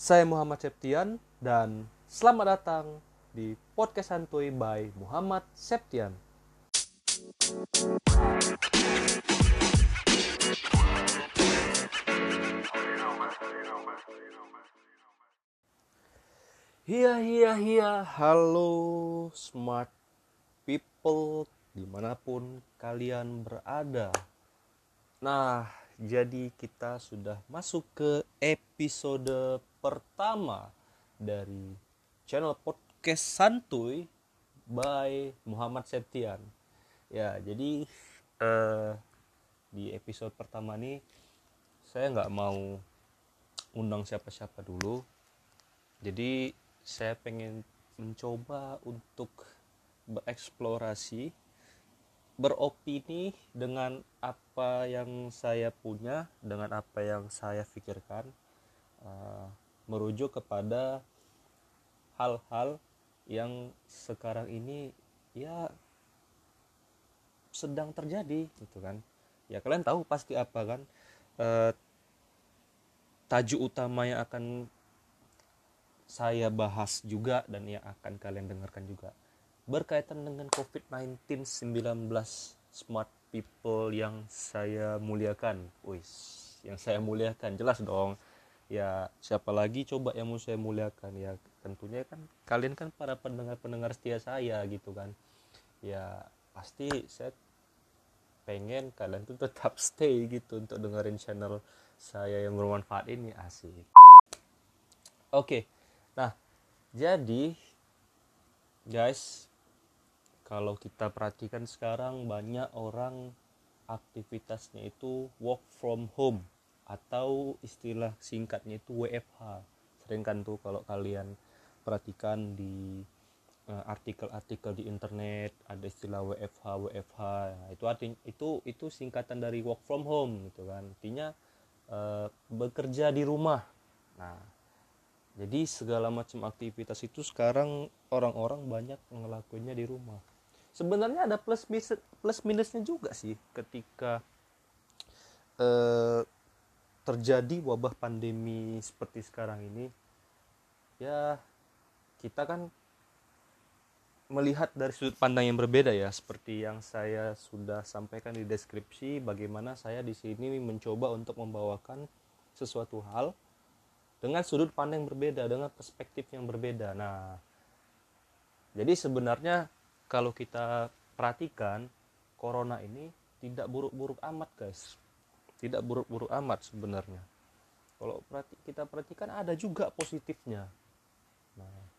Saya Muhammad Septian dan selamat datang di Podcast Santuy by Muhammad Septian. Hiya hiya hiya, halo smart people di mana pun kalian berada. Nah, jadi kita sudah masuk ke episode pertama dari channel podcast santuy by Muhammad Septian. Ya, jadi eh, di episode pertama ini saya nggak mau undang siapa-siapa dulu. Jadi saya pengen mencoba untuk bereksplorasi beropini dengan apa yang saya punya dengan apa yang saya pikirkan uh, merujuk kepada hal-hal yang sekarang ini ya sedang terjadi gitu kan ya kalian tahu pasti apa kan uh, tajuk utama yang akan saya bahas juga dan yang akan kalian dengarkan juga berkaitan dengan COVID-19 19 smart people yang saya muliakan. Wis, yang saya muliakan jelas dong. Ya, siapa lagi coba yang mau saya muliakan ya tentunya kan kalian kan para pendengar-pendengar setia saya gitu kan. Ya, pasti saya pengen kalian tuh tetap stay gitu untuk dengerin channel saya yang bermanfaat ini asik. Oke. Nah, jadi guys, kalau kita perhatikan sekarang banyak orang aktivitasnya itu work from home atau istilah singkatnya itu WFH sering kan tuh kalau kalian perhatikan di uh, artikel-artikel di internet ada istilah WFH WFH itu artinya itu itu singkatan dari work from home gitu kan. Artinya uh, bekerja di rumah. Nah jadi segala macam aktivitas itu sekarang orang-orang banyak ngelakuinnya di rumah. Sebenarnya ada plus minus plus minusnya juga sih ketika eh, terjadi wabah pandemi seperti sekarang ini ya kita kan melihat dari sudut pandang yang berbeda ya seperti yang saya sudah sampaikan di deskripsi bagaimana saya di sini mencoba untuk membawakan sesuatu hal dengan sudut pandang yang berbeda dengan perspektif yang berbeda. Nah jadi sebenarnya kalau kita perhatikan corona ini tidak buruk-buruk amat guys tidak buruk-buruk amat sebenarnya. Kalau kita perhatikan ada juga positifnya. Nah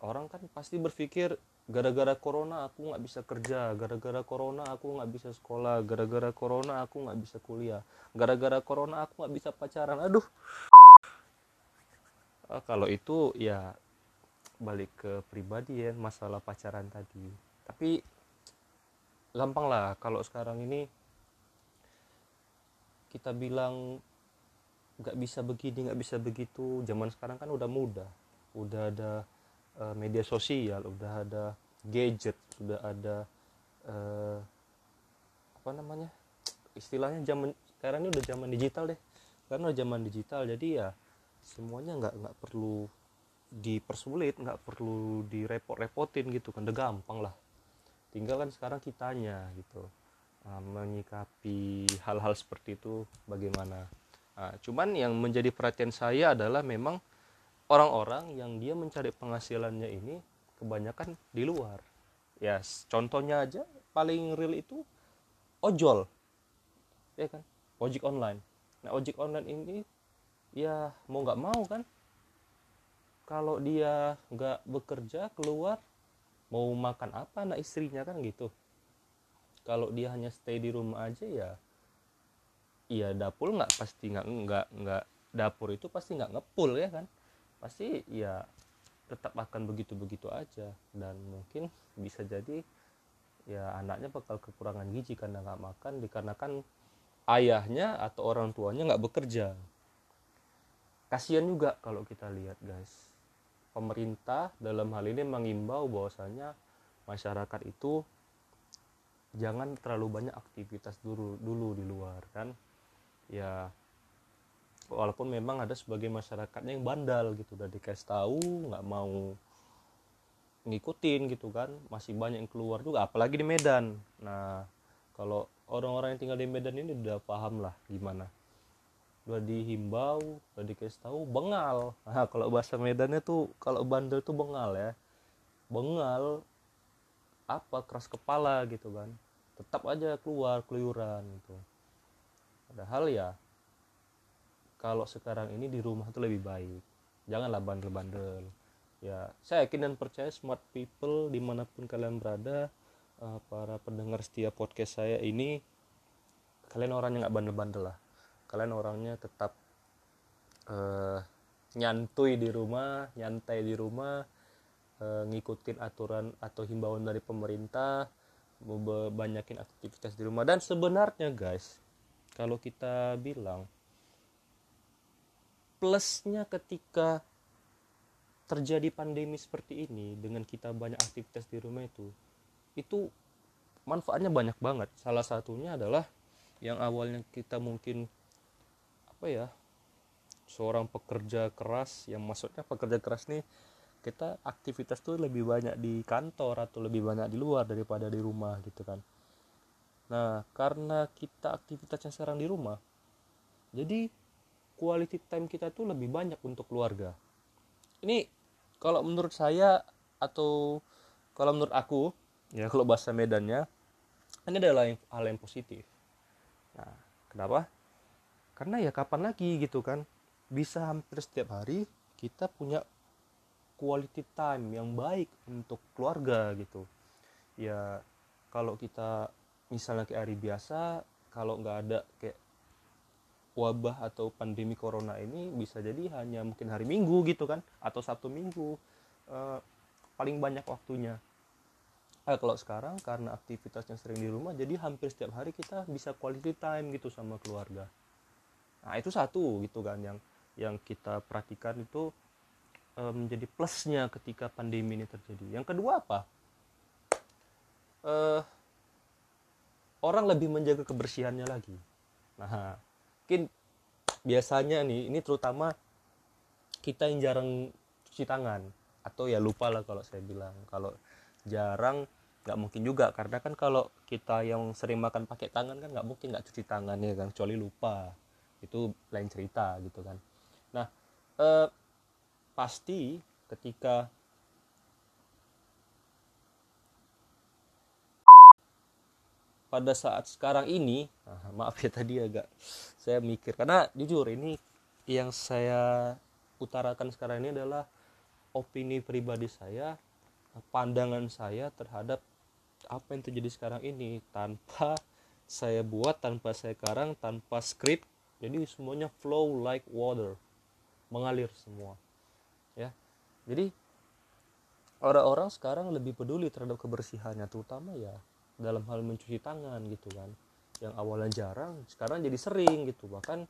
orang kan pasti berpikir gara-gara corona aku nggak bisa kerja gara-gara corona aku nggak bisa sekolah gara-gara corona aku nggak bisa kuliah gara-gara corona aku nggak bisa pacaran. Aduh. Ah, kalau itu ya balik ke pribadi ya masalah pacaran tadi. Tapi gampang lah kalau sekarang ini kita bilang nggak bisa begini nggak bisa begitu. Zaman sekarang kan udah mudah. Udah ada uh, media sosial udah ada gadget sudah ada uh, apa namanya? Istilahnya zaman sekarang ini udah zaman digital deh. Karena zaman digital jadi ya semuanya nggak nggak perlu dipersulit nggak perlu direpot-repotin gitu kan. Udah gampang lah. Tinggal kan sekarang kitanya gitu uh, menyikapi hal-hal seperti itu bagaimana. Uh, cuman yang menjadi perhatian saya adalah memang orang-orang yang dia mencari penghasilannya ini kebanyakan di luar. Ya contohnya aja paling real itu ojol. Ya kan? Ojek online. Nah ojek online ini ya mau nggak mau kan? Kalau dia nggak bekerja keluar mau makan apa anak istrinya kan gitu kalau dia hanya stay di rumah aja ya iya dapur nggak pasti nggak nggak nggak dapur itu pasti nggak ngepul ya kan? Pasti ya tetap akan begitu begitu aja. Dan mungkin bisa jadi ya anaknya bakal kekurangan gizi karena nggak makan dikarenakan ayahnya atau orang tuanya nggak bekerja. Kasihan juga kalau kita lihat guys. Pemerintah dalam hal ini mengimbau bahwasanya masyarakat itu jangan terlalu banyak aktivitas dulu dulu di luar kan? Ya walaupun memang ada sebagai masyarakatnya yang bandal gitu udah dikasih tahu nggak mau ngikutin gitu kan masih banyak yang keluar juga apalagi di Medan. Nah kalau orang-orang yang tinggal di Medan ini udah paham lah gimana. Udah dihimbau udah dikasih tahu bengal. Nah kalau bahasa Medannya tuh kalau bandel tuh bengal ya. Bengal apa keras kepala gitu kan. Tetap aja keluar keluyuran gitu. Padahal ya kalau sekarang ini di rumah itu lebih baik. Janganlah bandel-bandel. Ya saya yakin dan percaya smart people di mana pun kalian berada uh, para pendengar setia podcast saya ini kalian orangnya nggak bandel-bandel lah. Kalian orangnya tetap uh, nyantui di rumah nyantai di rumah ngikutin aturan atau himbauan dari pemerintah banyakin aktivitas di rumah. Dan sebenarnya guys kalau kita bilang plusnya ketika terjadi pandemi seperti ini dengan kita banyak aktivitas di rumah itu itu manfaatnya banyak banget. Salah satunya adalah yang awalnya kita mungkin apa ya seorang pekerja keras yang maksudnya pekerja keras nih kita aktivitas tuh lebih banyak di kantor atau lebih banyak di luar daripada di rumah gitu kan. Nah karena kita aktivitasnya sekarang di rumah jadi quality time kita tuh lebih banyak untuk keluarga. Ini kalau menurut saya atau kalau menurut aku ya kalau bahasa Medannya ini adalah hal yang positif. Nah kenapa? Karena ya kapan lagi gitu kan bisa hampir setiap hari kita punya quality time yang baik untuk keluarga gitu. Ya kalau kita misalnya kayak hari biasa kalau nggak ada kayak wabah atau pandemi corona ini bisa jadi hanya mungkin hari minggu gitu kan atau satu minggu uh, paling banyak waktunya. Eh, kalau sekarang karena aktivitasnya sering di rumah jadi hampir setiap hari kita bisa quality time gitu sama keluarga. Nah itu satu gitu kan yang yang kita perhatikan itu uh, menjadi plusnya ketika pandemi ini terjadi. Yang kedua apa? Uh, orang lebih menjaga kebersihannya lagi. Nah mungkin biasanya nih ini terutama kita yang jarang cuci tangan. Atau ya lupa lah kalau saya bilang. Kalau jarang nggak mungkin juga. Karena kan kalau kita yang sering makan pakai tangan kan nggak mungkin nggak cuci tangan ya kan. Kecuali lupa. Itu lain cerita gitu kan. Nah eh, pasti ketika pada saat sekarang ini nah, maaf ya tadi agak saya mikir. Karena jujur ini yang saya utarakan sekarang ini adalah opini pribadi saya pandangan saya terhadap apa yang terjadi sekarang ini. Tanpa saya buat tanpa saya karang tanpa skrip jadi semuanya flow like water mengalir semua ya. Jadi orang-orang sekarang lebih peduli terhadap kebersihannya terutama ya dalam hal mencuci tangan gitu kan. Yang awalnya jarang sekarang jadi sering gitu. Bahkan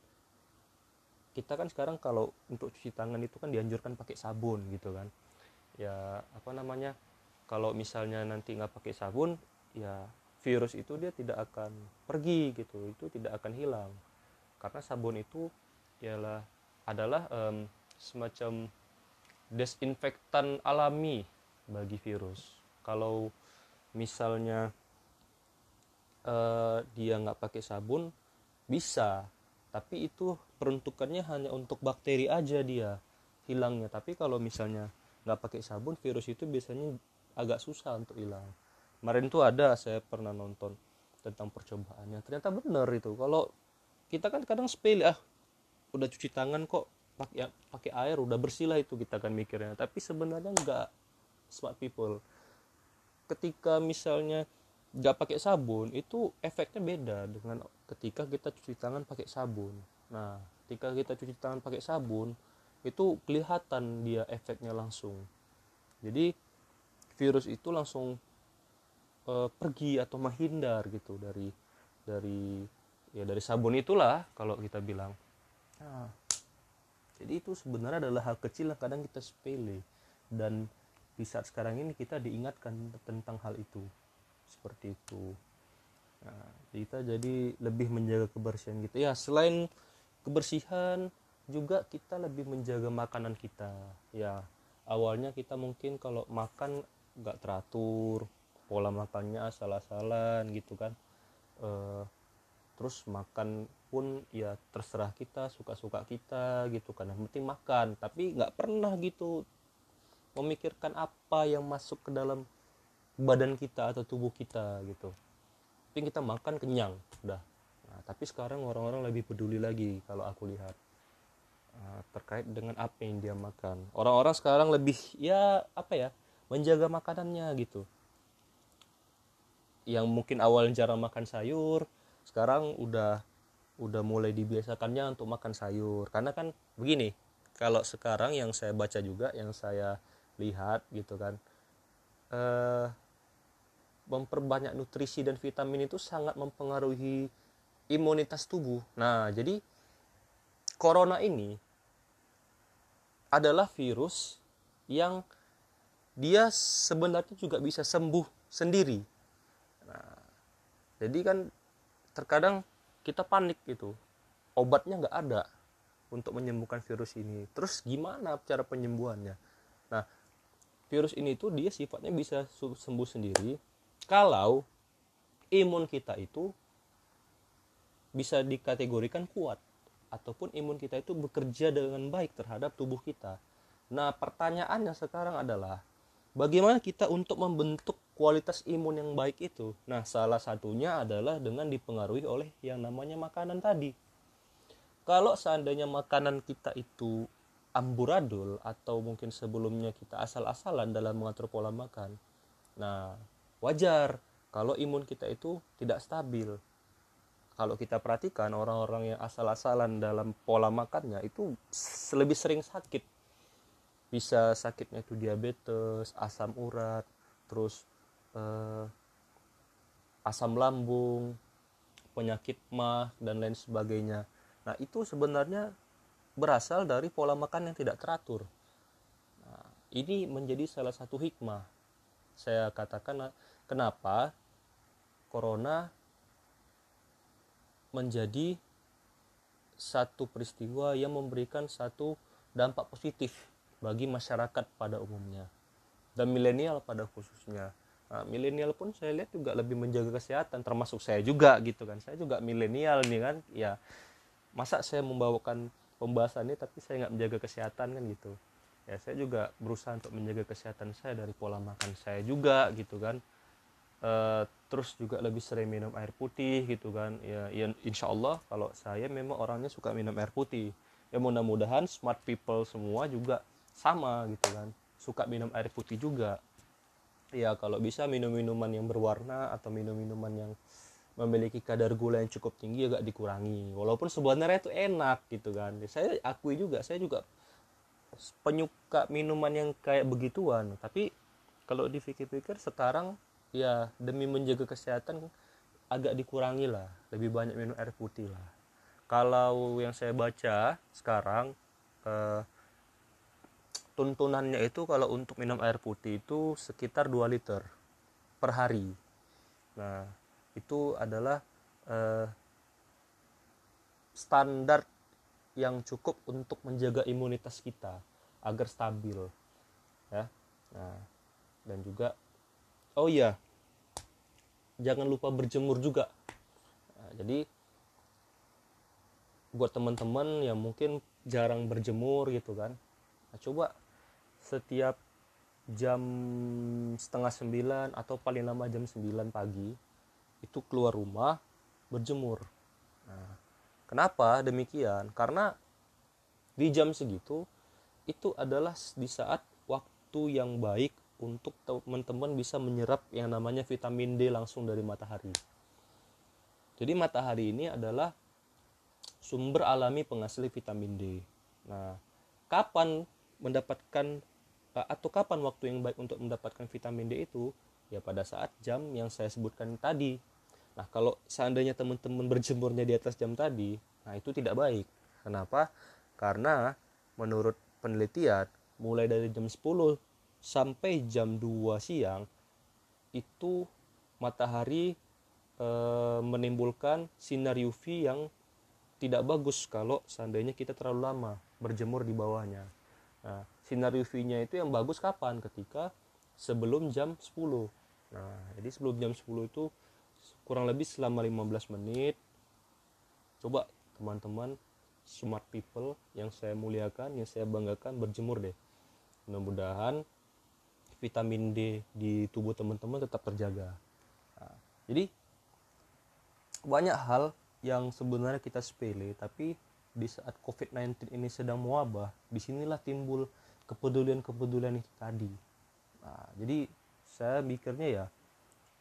kita kan sekarang kalau untuk cuci tangan itu kan dianjurkan pakai sabun gitu kan. Ya apa namanya kalau misalnya nanti nggak pakai sabun ya virus itu dia tidak akan pergi gitu. Itu tidak akan hilang. Karena sabun itu ialah adalah um, semacam desinfektan alami bagi virus. Kalau misalnya uh, dia nggak pakai sabun bisa. Tapi itu peruntukannya hanya untuk bakteri aja dia hilangnya. Tapi kalau misalnya nggak pakai sabun virus itu biasanya agak susah untuk hilang. Kemarin tuh ada saya pernah nonton tentang percobaannya. Ternyata benar itu. Kalau kita kan kadang sepele ah udah cuci tangan kok pakai ya, pakai air udah bersih lah itu kita kan mikirnya. Tapi sebenarnya nggak smart people. Ketika misalnya nggak pakai sabun itu efeknya beda dengan ketika kita cuci tangan pakai sabun. Nah ketika kita cuci tangan pakai sabun itu kelihatan dia efeknya langsung. Jadi virus itu langsung e, pergi atau menghindar gitu dari dari ya dari sabun itulah kalau kita bilang. Nah, jadi itu sebenarnya adalah hal kecil yang kadang kita sepele. Dan di saat sekarang ini kita diingatkan tentang hal itu. Seperti itu. Nah, kita jadi lebih menjaga kebersihan gitu. Ya selain kebersihan juga kita lebih menjaga makanan kita. Ya awalnya kita mungkin kalau makan nggak teratur pola makannya asal-asalan gitu kan. E, terus makan pun ya terserah kita suka-suka kita gitu yang penting makan. Tapi nggak pernah gitu memikirkan apa yang masuk ke dalam badan kita atau tubuh kita gitu. Tapi kita makan kenyang udah. Nah, tapi sekarang orang-orang lebih peduli lagi kalau aku lihat. Nah, terkait dengan apa yang dia makan. Orang-orang sekarang lebih ya apa ya menjaga makanannya gitu. Yang mungkin awal jarang makan sayur sekarang udah udah mulai dibiasakannya untuk makan sayur. Karena kan begini kalau sekarang yang saya baca juga yang saya lihat gitu kan eh, memperbanyak nutrisi dan vitamin itu sangat mempengaruhi imunitas tubuh. Nah jadi corona ini adalah virus yang dia sebenarnya juga bisa sembuh sendiri. Nah jadi kan terkadang kita panik gitu. Obatnya nggak ada untuk menyembuhkan virus ini. Terus gimana cara penyembuhannya? Nah virus ini tuh dia sifatnya bisa sembuh sendiri kalau imun kita itu bisa dikategorikan kuat ataupun imun kita itu bekerja dengan baik terhadap tubuh kita. Nah, pertanyaannya sekarang adalah bagaimana kita untuk membentuk kualitas imun yang baik itu? Nah, salah satunya adalah dengan dipengaruhi oleh yang namanya makanan tadi. Kalau seandainya makanan kita itu amburadul atau mungkin sebelumnya kita asal-asalan dalam mengatur pola makan. Nah, wajar kalau imun kita itu tidak stabil. Kalau kita perhatikan orang-orang yang asal-asalan dalam pola makannya itu lebih sering sakit. Bisa sakitnya itu diabetes, asam urat, terus eh, asam lambung, penyakit mah dan lain sebagainya. Nah, itu sebenarnya berasal dari pola makan yang tidak teratur. Nah, ini menjadi salah satu hikmah. Saya katakan kenapa corona menjadi satu peristiwa yang memberikan satu dampak positif bagi masyarakat pada umumnya dan milenial pada khususnya Nah, milenial pun saya lihat juga lebih menjaga kesehatan termasuk saya juga gitu kan. Saya juga milenial nih kan. Ya masa saya membawakan pembahasan ini tapi saya nggak menjaga kesehatan kan gitu. Ya saya juga berusaha untuk menjaga kesehatan saya dari pola makan saya juga gitu kan. E, terus juga lebih sering minum air putih gitu kan. Ya, ya insya Allah kalau saya memang orangnya suka minum air putih. Ya mudah-mudahan smart people semua juga sama gitu kan. Suka minum air putih juga ya kalau bisa minum minuman yang berwarna atau minum minuman yang memiliki kadar gula yang cukup tinggi agak dikurangi. Walaupun sebenarnya itu enak gitu kan. Saya akui juga saya juga penyuka minuman yang kayak begituan. Tapi kalau dipikir-pikir sekarang ya demi menjaga kesehatan agak dikurangi lah. Lebih banyak minum air putih lah. Kalau yang saya baca sekarang eh, tuntunannya itu kalau untuk minum air putih itu sekitar 2 liter per hari. Nah itu adalah eh, standar yang cukup untuk menjaga imunitas kita agar stabil ya. Nah dan juga oh iya jangan lupa berjemur juga. Nah, jadi buat teman-teman yang mungkin jarang berjemur gitu kan nah, coba setiap jam setengah sembilan atau paling lama jam sembilan pagi itu keluar rumah berjemur. Nah, kenapa demikian? Karena di jam segitu itu adalah di saat waktu yang baik untuk teman-teman bisa menyerap yang namanya vitamin D langsung dari matahari. Jadi matahari ini adalah sumber alami penghasil vitamin D. Nah, kapan mendapatkan atau kapan waktu yang baik untuk mendapatkan vitamin D itu? Ya pada saat jam yang saya sebutkan tadi. Nah kalau seandainya teman-teman berjemurnya di atas jam tadi nah itu tidak baik. Kenapa? Karena menurut penelitian mulai dari jam 10 sampai jam 2 siang itu matahari e, menimbulkan sinar UV yang tidak bagus kalau seandainya kita terlalu lama berjemur di bawahnya. Nah sinar UV-nya itu yang bagus kapan? Ketika sebelum jam 10 nah jadi sebelum jam 10 itu kurang lebih selama 15 menit coba teman-teman smart people yang saya muliakan yang saya banggakan berjemur deh. Mudah-mudahan vitamin D di tubuh teman-teman tetap terjaga. Nah, jadi banyak hal yang sebenarnya kita sepele tapi di saat COVID-19 ini sedang mewabah di sinilah timbul kepedulian-kepedulian itu tadi. Nah, jadi saya mikirnya ya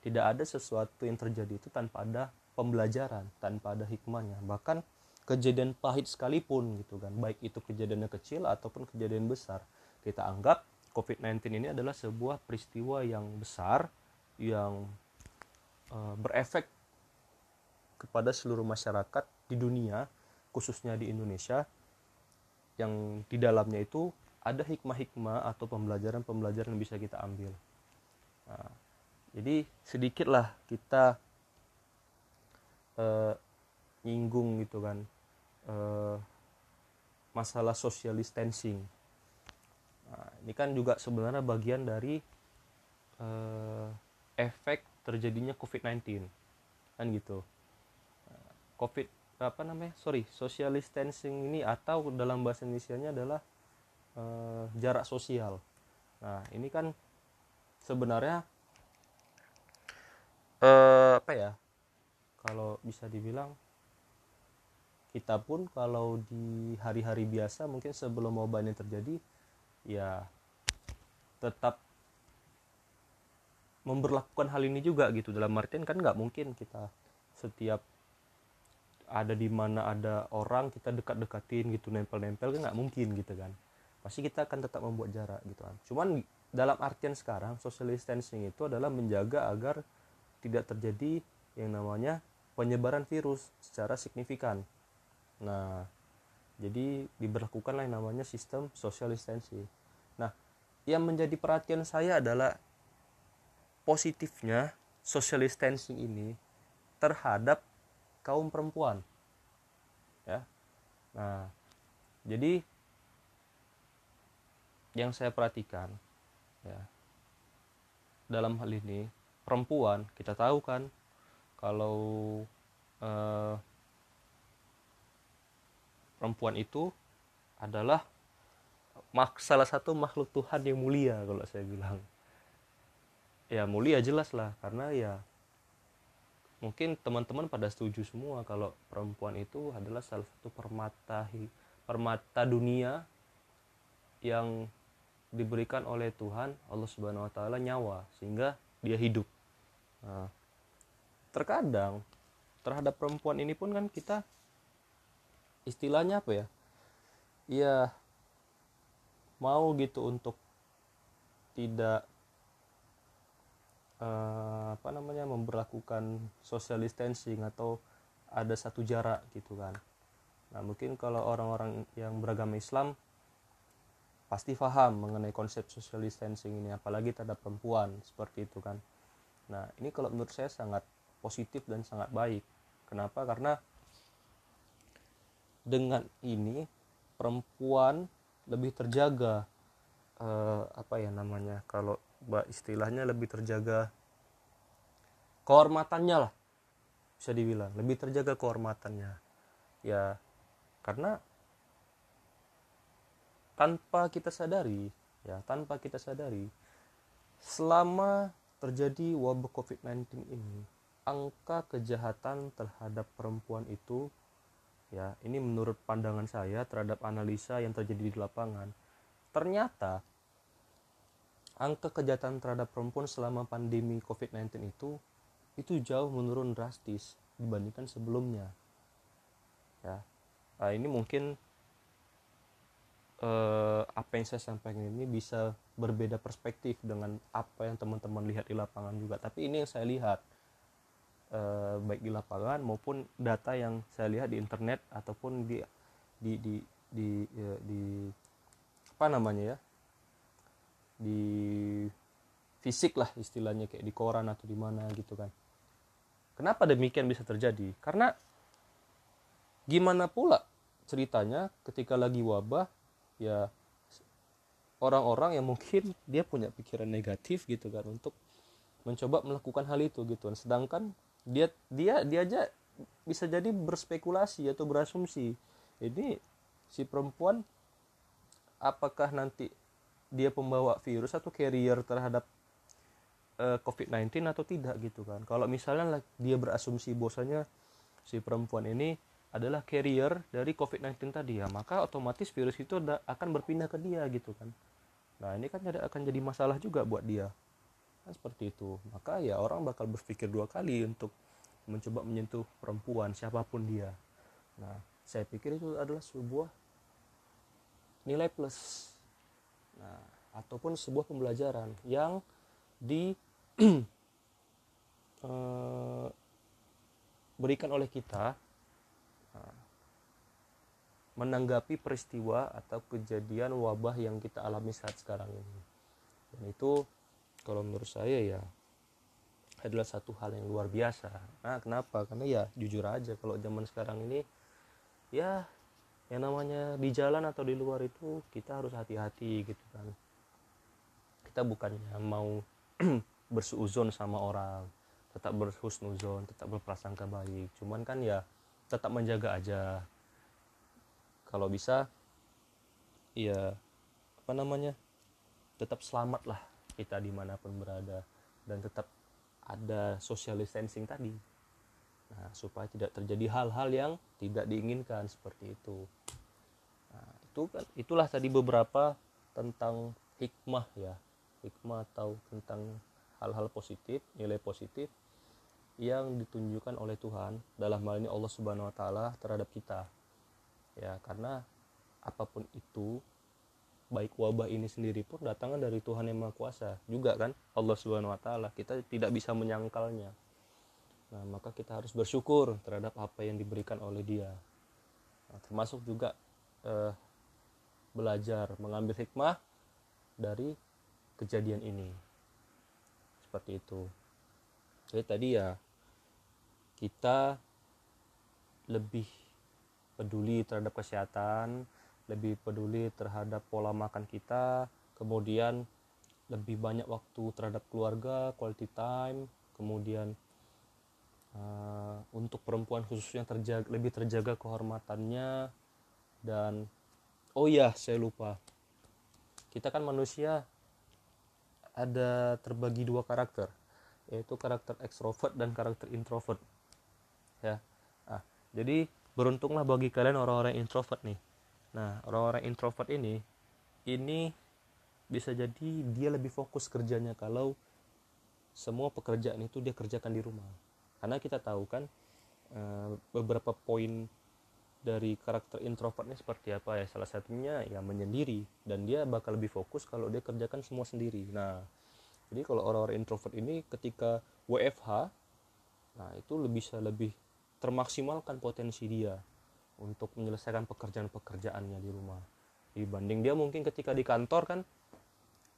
tidak ada sesuatu yang terjadi itu tanpa ada pembelajaran tanpa ada hikmahnya. Bahkan kejadian pahit sekalipun gitu kan baik itu kejadiannya kecil ataupun kejadian besar kita anggap COVID-19 ini adalah sebuah peristiwa yang besar yang uh, berefek kepada seluruh masyarakat di dunia khususnya di Indonesia yang di dalamnya itu ada hikmah-hikmah atau pembelajaran-pembelajaran yang bisa kita ambil nah, jadi sedikitlah kita uh, nyinggung gitu kan uh, masalah social distancing Nah, ini kan juga sebenarnya bagian dari uh, efek terjadinya COVID-19 kan gitu. Nah, COVID apa namanya? Sorry, social distancing ini atau dalam bahasa Indonesia-nya adalah uh, jarak sosial. Nah, ini kan sebenarnya uh, apa ya? Kalau bisa dibilang kita pun kalau di hari-hari biasa mungkin sebelum wabah ini terjadi ya tetap memperlakukan hal ini juga gitu dalam artian kan nggak mungkin kita setiap ada di mana ada orang kita dekat-dekatin gitu nempel-nempel kan nggak mungkin gitu kan pasti kita akan tetap membuat jarak gitu kan. Cuman dalam artian sekarang social distancing itu adalah menjaga agar tidak terjadi yang namanya penyebaran virus secara signifikan. Nah jadi diberlakukanlah yang namanya sistem social distancing. Nah yang menjadi perhatian saya adalah positifnya social distancing ini terhadap kaum perempuan. Ya. Nah jadi yang saya perhatikan ya. Dalam hal ini perempuan kita tahu kan kalau eh, perempuan itu adalah salah satu makhluk Tuhan yang mulia kalau saya bilang. Ya mulia jelas lah karena ya mungkin teman-teman pada setuju semua kalau perempuan itu adalah salah satu permata permata dunia yang diberikan oleh Tuhan Allah Subhanahu Wa Taala nyawa sehingga dia hidup. Nah, terkadang terhadap perempuan ini pun kan kita istilahnya apa ya? Iya mau gitu untuk tidak uh, apa namanya memperlakukan social distancing atau ada satu jarak gitu kan. Nah mungkin kalau orang-orang yang beragama Islam pasti paham mengenai konsep social distancing ini apalagi terhadap perempuan seperti itu kan. Nah ini kalau menurut saya sangat positif dan sangat baik. Kenapa? Karena dengan ini perempuan lebih terjaga eh, apa ya namanya kalau istilahnya lebih terjaga kehormatannya lah bisa dibilang. Lebih terjaga kehormatannya. Ya karena tanpa kita sadari ya tanpa kita sadari selama terjadi wabah COVID-19 ini angka kejahatan terhadap perempuan itu ya ini menurut pandangan saya terhadap analisa yang terjadi di lapangan ternyata angka kejahatan terhadap perempuan selama pandemi COVID-19 itu itu jauh menurun drastis dibandingkan sebelumnya ya. Nah, ini mungkin eh, apa yang saya sampaikan ini bisa berbeda perspektif dengan apa yang teman-teman lihat di lapangan juga. Tapi ini yang saya lihat eh, baik di lapangan maupun data yang saya lihat di internet ataupun di di di di, ya, di apa namanya ya? Di fisik lah istilahnya kayak di koran atau di mana gitu kan. Kenapa demikian bisa terjadi? Karena gimana pula ceritanya ketika lagi wabah ya orang-orang yang mungkin dia punya pikiran negatif gitu kan untuk mencoba melakukan hal itu gitu. Kan sedangkan dia dia dia aja bisa jadi berspekulasi atau berasumsi ini si perempuan apakah nanti dia pembawa virus atau carrier terhadap uh, eh, COVID-19 atau tidak? gitu kan. Kalau misalnya dia berasumsi bahwasanya si perempuan ini adalah carrier dari COVID-19 tadi ya. Maka otomatis virus itu akan berpindah ke dia gitu kan. Nah ini kan akan jadi masalah juga buat dia. Kan seperti itu. Maka ya orang bakal berpikir dua kali untuk mencoba menyentuh perempuan siapa pun dia. Nah saya pikir itu adalah sebuah nilai plus. Nah ataupun sebuah pembelajaran yang di uh, berikan oleh kita menanggapi peristiwa atau kejadian wabah yang kita alami saat sekarang ini. Dan itu kalau menurut saya ya adalah satu hal yang luar biasa. Nah kenapa? Karena ya jujur aja kalau zaman sekarang ini ya yang namanya di jalan atau di luar itu kita harus hati-hati gitu kan. Kita bukannya mau bersuuzon sama orang tetap berhusnuzon tetap berprasangka baik. Cuman kan ya tetap menjaga aja kalau bisa ya apa namanya tetap selamat lah kita di mana pun berada dan tetap ada social distancing tadi. Nah supaya tidak terjadi hal-hal yang tidak diinginkan seperti itu. Nah, itu kan itulah tadi beberapa tentang hikmah ya. Hikmah atau tentang hal-hal positif nilai positif yang ditunjukkan oleh Tuhan dalam hal ini Allah Subhanahu wa taala terhadap kita. Ya, karena apa pun itu baik wabah ini sendiri pun datangnya dari Tuhan yang Maha Kuasa juga kan Allah Subhanahu wa taala. Kita tidak bisa menyangkalnya. Nah, maka kita harus bersyukur terhadap apa yang diberikan oleh Dia. Nah, termasuk juga eh, belajar mengambil hikmah dari kejadian ini seperti itu jadi tadi ya kita lebih peduli terhadap kesehatan lebih peduli terhadap pola makan kita kemudian lebih banyak waktu terhadap keluarga quality time kemudian uh, untuk perempuan khususnya terjaga, lebih terjaga kehormatannya dan oh ya saya lupa. Kita kan manusia ada terbagi dua karakter yaitu karakter ekstrovert dan karakter introvert. Ya ah jadi beruntunglah bagi kalian orang-orang introvert nih. Nah orang-orang introvert ini ini bisa jadi dia lebih fokus kerjanya kalau semua pekerjaan itu dia kerjakan di rumah. Karena kita tahu kan eh, beberapa poin dari karakter introvertnya seperti apa ya. Salah satunya ya menyendiri. Dan dia bakal lebih fokus kalau dia kerjakan semua sendiri. Nah jadi kalau orang-orang introvert ini ketika WFH nah itu lebih bisa lebih termaksimalkan potensi dia untuk menyelesaikan pekerjaan-pekerjaannya di rumah. Dibanding dia mungkin ketika di kantor kan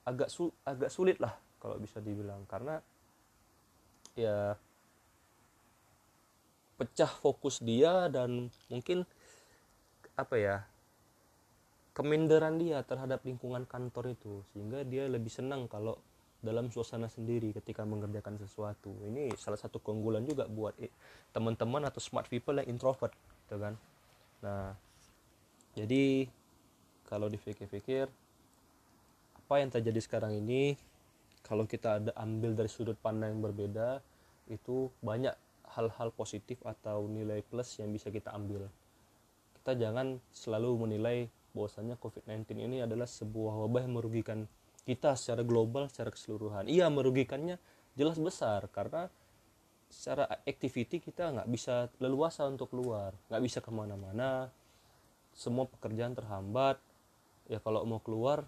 agak su agak sulit lah kalau bisa dibilang. Karena ya pecah fokus dia dan mungkin apa ya keminderan dia terhadap lingkungan kantor itu. Sehingga dia lebih senang kalau dalam suasana sendiri ketika mengerjakan sesuatu. Ini salah satu keunggulan juga buat teman-teman atau smart people yang introvert gitu kan. Nah jadi kalau dipikir-pikir apa yang terjadi sekarang ini kalau kita ada ambil dari sudut pandang yang berbeda itu banyak hal-hal positif atau nilai plus yang bisa kita ambil. Kita jangan selalu menilai bahwasanya COVID-19 ini adalah sebuah wabah yang merugikan kita secara global secara keseluruhan. Iya merugikannya jelas besar karena secara activity kita nggak bisa leluasa untuk keluar nggak bisa ke mana-mana. Semua pekerjaan terhambat. Ya kalau mau keluar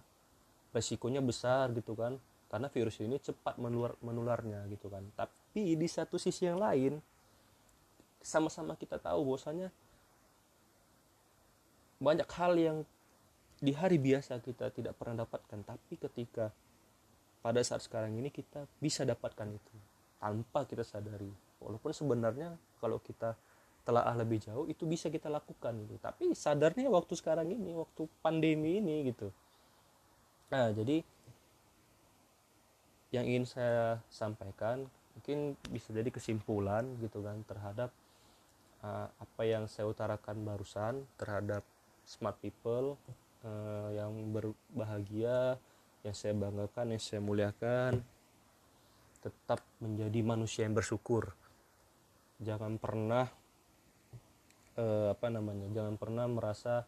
resikonya besar gitu kan. Karena virus ini cepat menular menularnya gitu kan. Tapi di satu sisi yang lain sama-sama kita tahu bahwasanya banyak hal yang di hari biasa kita tidak pernah dapatkan tapi ketika pada saat sekarang ini kita bisa dapatkan itu tanpa kita sadari. Walaupun sebenarnya kalau kita telah lebih jauh itu bisa kita lakukan gitu. Tapi sadarnya waktu sekarang ini waktu pandemi ini gitu. Nah jadi yang ingin saya sampaikan mungkin bisa jadi kesimpulan gitu kan terhadap uh, apa yang saya utarakan barusan terhadap smart people uh, yang berbahagia yang saya banggakan yang saya muliakan tetap menjadi manusia yang bersyukur. Jangan pernah eh, apa namanya jangan pernah merasa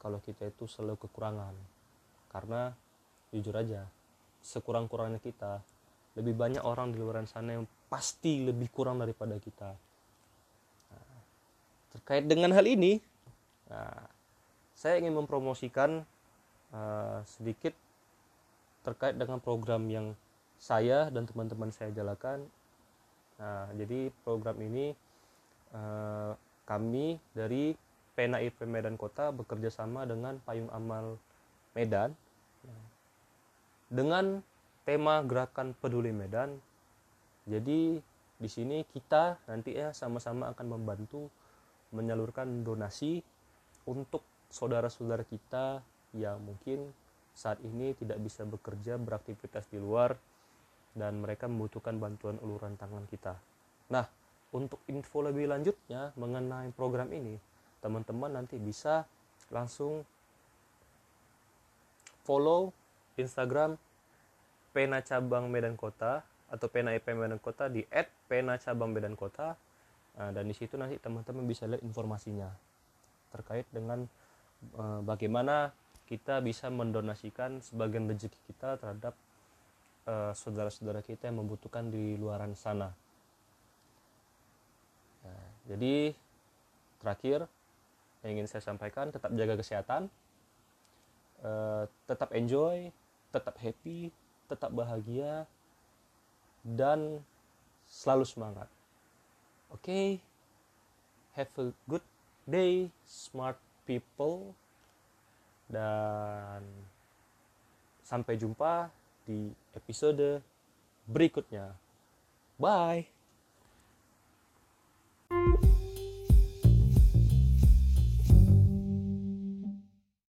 kalau kita itu selalu kekurangan. Karena jujur aja sekurang-kurangnya kita lebih banyak orang di luar sana yang pasti lebih kurang daripada kita. Nah, terkait dengan hal ini nah, saya ingin mempromosikan uh, sedikit terkait dengan program yang saya dan teman-teman saya jalankan. Nah, jadi program ini uh, kami dari Pena IP Medan Kota bekerja sama dengan Payung Amal Medan dengan tema gerakan peduli Medan. Jadi di sini kita nanti ya sama-sama akan membantu menyalurkan donasi untuk saudara-saudara kita yang mungkin saat ini tidak bisa bekerja beraktivitas di luar dan mereka membutuhkan bantuan uluran tangan kita. Nah, untuk info lebih lanjutnya mengenai program ini, teman-teman nanti bisa langsung follow Instagram Pena Cabang Medan Kota atau Pena IP Medan Kota di @pena_cabang_medan_kota. Nah, dan di situ nanti teman-teman bisa lihat informasinya terkait dengan bagaimana kita bisa mendonasikan sebagian rezeki kita terhadap eh, saudara-saudara kita yang membutuhkan di luaran sana. Nah, jadi terakhir yang ingin saya sampaikan tetap jaga kesehatan, uh, tetap enjoy, tetap happy, tetap bahagia, dan selalu semangat. Oke, okay? have a good day, smart people, dan sampai jumpa di episode berikutnya. Bye.